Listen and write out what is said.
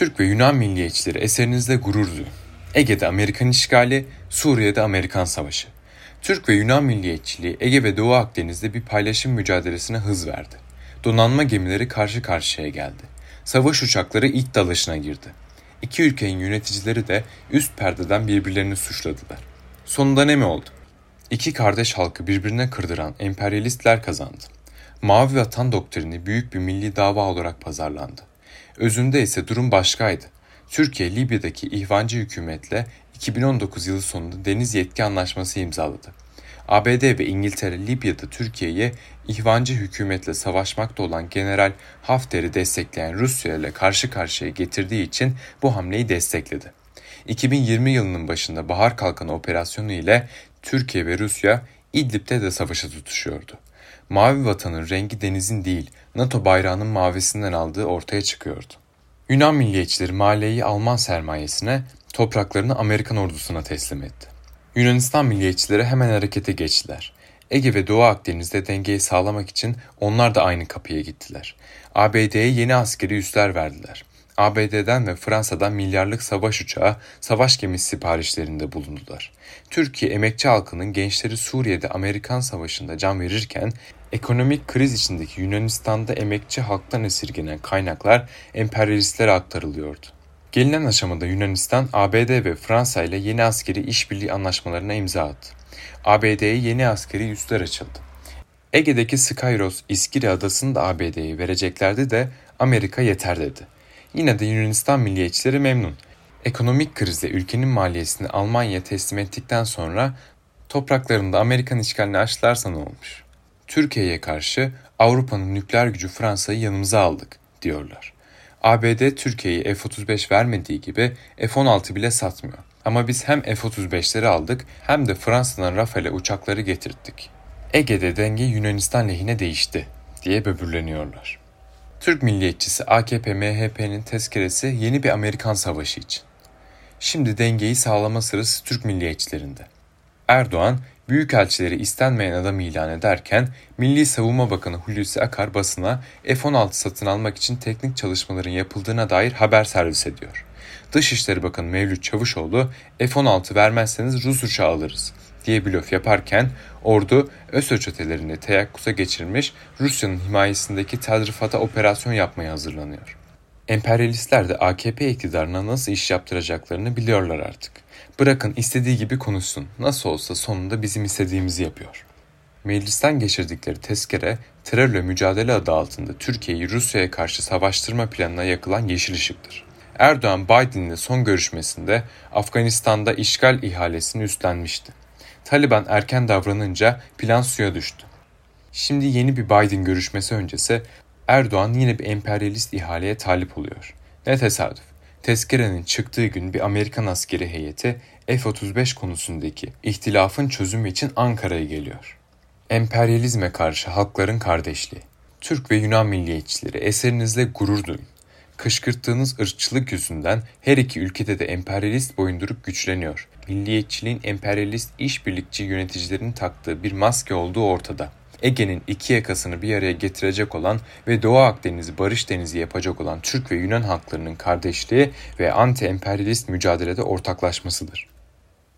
Türk ve Yunan milliyetçileri eserinizde gurur duyun. Ege'de Amerikan işgali, Suriye'de Amerikan savaşı. Türk ve Yunan milliyetçiliği Ege ve Doğu Akdeniz'de bir paylaşım mücadelesine hız verdi. Donanma gemileri karşı karşıya geldi. Savaş uçakları ilk dalaşına girdi. İki ülkenin yöneticileri de üst perdeden birbirlerini suçladılar. Sonunda ne mi oldu? İki kardeş halkı birbirine kırdıran emperyalistler kazandı. Mavi Vatan doktrini büyük bir milli dava olarak pazarlandı. Özünde ise durum başkaydı. Türkiye Libya'daki ihvancı hükümetle 2019 yılı sonunda deniz yetki anlaşması imzaladı. ABD ve İngiltere Libya'da Türkiye'ye ihvancı hükümetle savaşmakta olan General Hafter'i destekleyen Rusya ile karşı karşıya getirdiği için bu hamleyi destekledi. 2020 yılının başında Bahar Kalkanı operasyonu ile Türkiye ve Rusya İdlib'de de savaşa tutuşuyordu. Mavi vatanın rengi denizin değil, NATO bayrağının mavisinden aldığı ortaya çıkıyordu. Yunan milliyetçileri mahalleyi Alman sermayesine, topraklarını Amerikan ordusuna teslim etti. Yunanistan milliyetçileri hemen harekete geçtiler. Ege ve Doğu Akdeniz'de dengeyi sağlamak için onlar da aynı kapıya gittiler. ABD'ye yeni askeri üsler verdiler. ABD'den ve Fransa'dan milyarlık savaş uçağı, savaş gemisi siparişlerinde bulundular. Türkiye emekçi halkının gençleri Suriye'de Amerikan Savaşı'nda can verirken Ekonomik kriz içindeki Yunanistan'da emekçi halktan esirgenen kaynaklar emperyalistlere aktarılıyordu. Gelinen aşamada Yunanistan, ABD ve Fransa ile yeni askeri işbirliği anlaşmalarına imza attı. ABD'ye yeni askeri üsler açıldı. Ege'deki Skyros, İskiri adasını da ABD'ye vereceklerdi de Amerika yeter dedi. Yine de Yunanistan milliyetçileri memnun. Ekonomik krizle ülkenin maliyesini Almanya'ya teslim ettikten sonra topraklarında Amerikan işgalini aşılarsa ne olmuş? Türkiye'ye karşı Avrupa'nın nükleer gücü Fransa'yı yanımıza aldık diyorlar. ABD Türkiye'yi F-35 vermediği gibi F-16 bile satmıyor. Ama biz hem F-35'leri aldık hem de Fransa'dan Rafale uçakları getirttik. Ege'de denge Yunanistan lehine değişti diye böbürleniyorlar. Türk milliyetçisi AKP-MHP'nin tezkeresi yeni bir Amerikan savaşı için. Şimdi dengeyi sağlama sırası Türk milliyetçilerinde. Erdoğan Büyükelçileri istenmeyen adam ilan ederken Milli Savunma Bakanı Hulusi Akar basına F-16 satın almak için teknik çalışmaların yapıldığına dair haber servis ediyor. Dışişleri Bakanı Mevlüt Çavuşoğlu F-16 vermezseniz Rus uçağı alırız diye blöf yaparken ordu ÖSO çetelerinde teyakkuza geçirmiş Rusya'nın himayesindeki Tel Rifat'a operasyon yapmaya hazırlanıyor. Emperyalistler de AKP iktidarına nasıl iş yaptıracaklarını biliyorlar artık. Bırakın istediği gibi konuşsun. Nasıl olsa sonunda bizim istediğimizi yapıyor. Meclisten geçirdikleri tezkere terörle mücadele adı altında Türkiye'yi Rusya'ya karşı savaştırma planına yakılan yeşil ışıktır. Erdoğan Biden'le son görüşmesinde Afganistan'da işgal ihalesini üstlenmişti. Taliban erken davranınca plan suya düştü. Şimdi yeni bir Biden görüşmesi öncesi Erdoğan yine bir emperyalist ihaleye talip oluyor. Ne tesadüf. Tezkerenin çıktığı gün bir Amerikan askeri heyeti F-35 konusundaki ihtilafın çözümü için Ankara'ya geliyor. Emperyalizme karşı halkların kardeşliği. Türk ve Yunan milliyetçileri eserinizle gurur duyun. Kışkırttığınız ırkçılık yüzünden her iki ülkede de emperyalist boyundurup güçleniyor. Milliyetçiliğin emperyalist işbirlikçi yöneticilerin taktığı bir maske olduğu ortada. Ege'nin iki yakasını bir araya getirecek olan ve Doğu Akdeniz'i barış denizi yapacak olan Türk ve Yunan halklarının kardeşliği ve anti-emperyalist mücadelede ortaklaşmasıdır.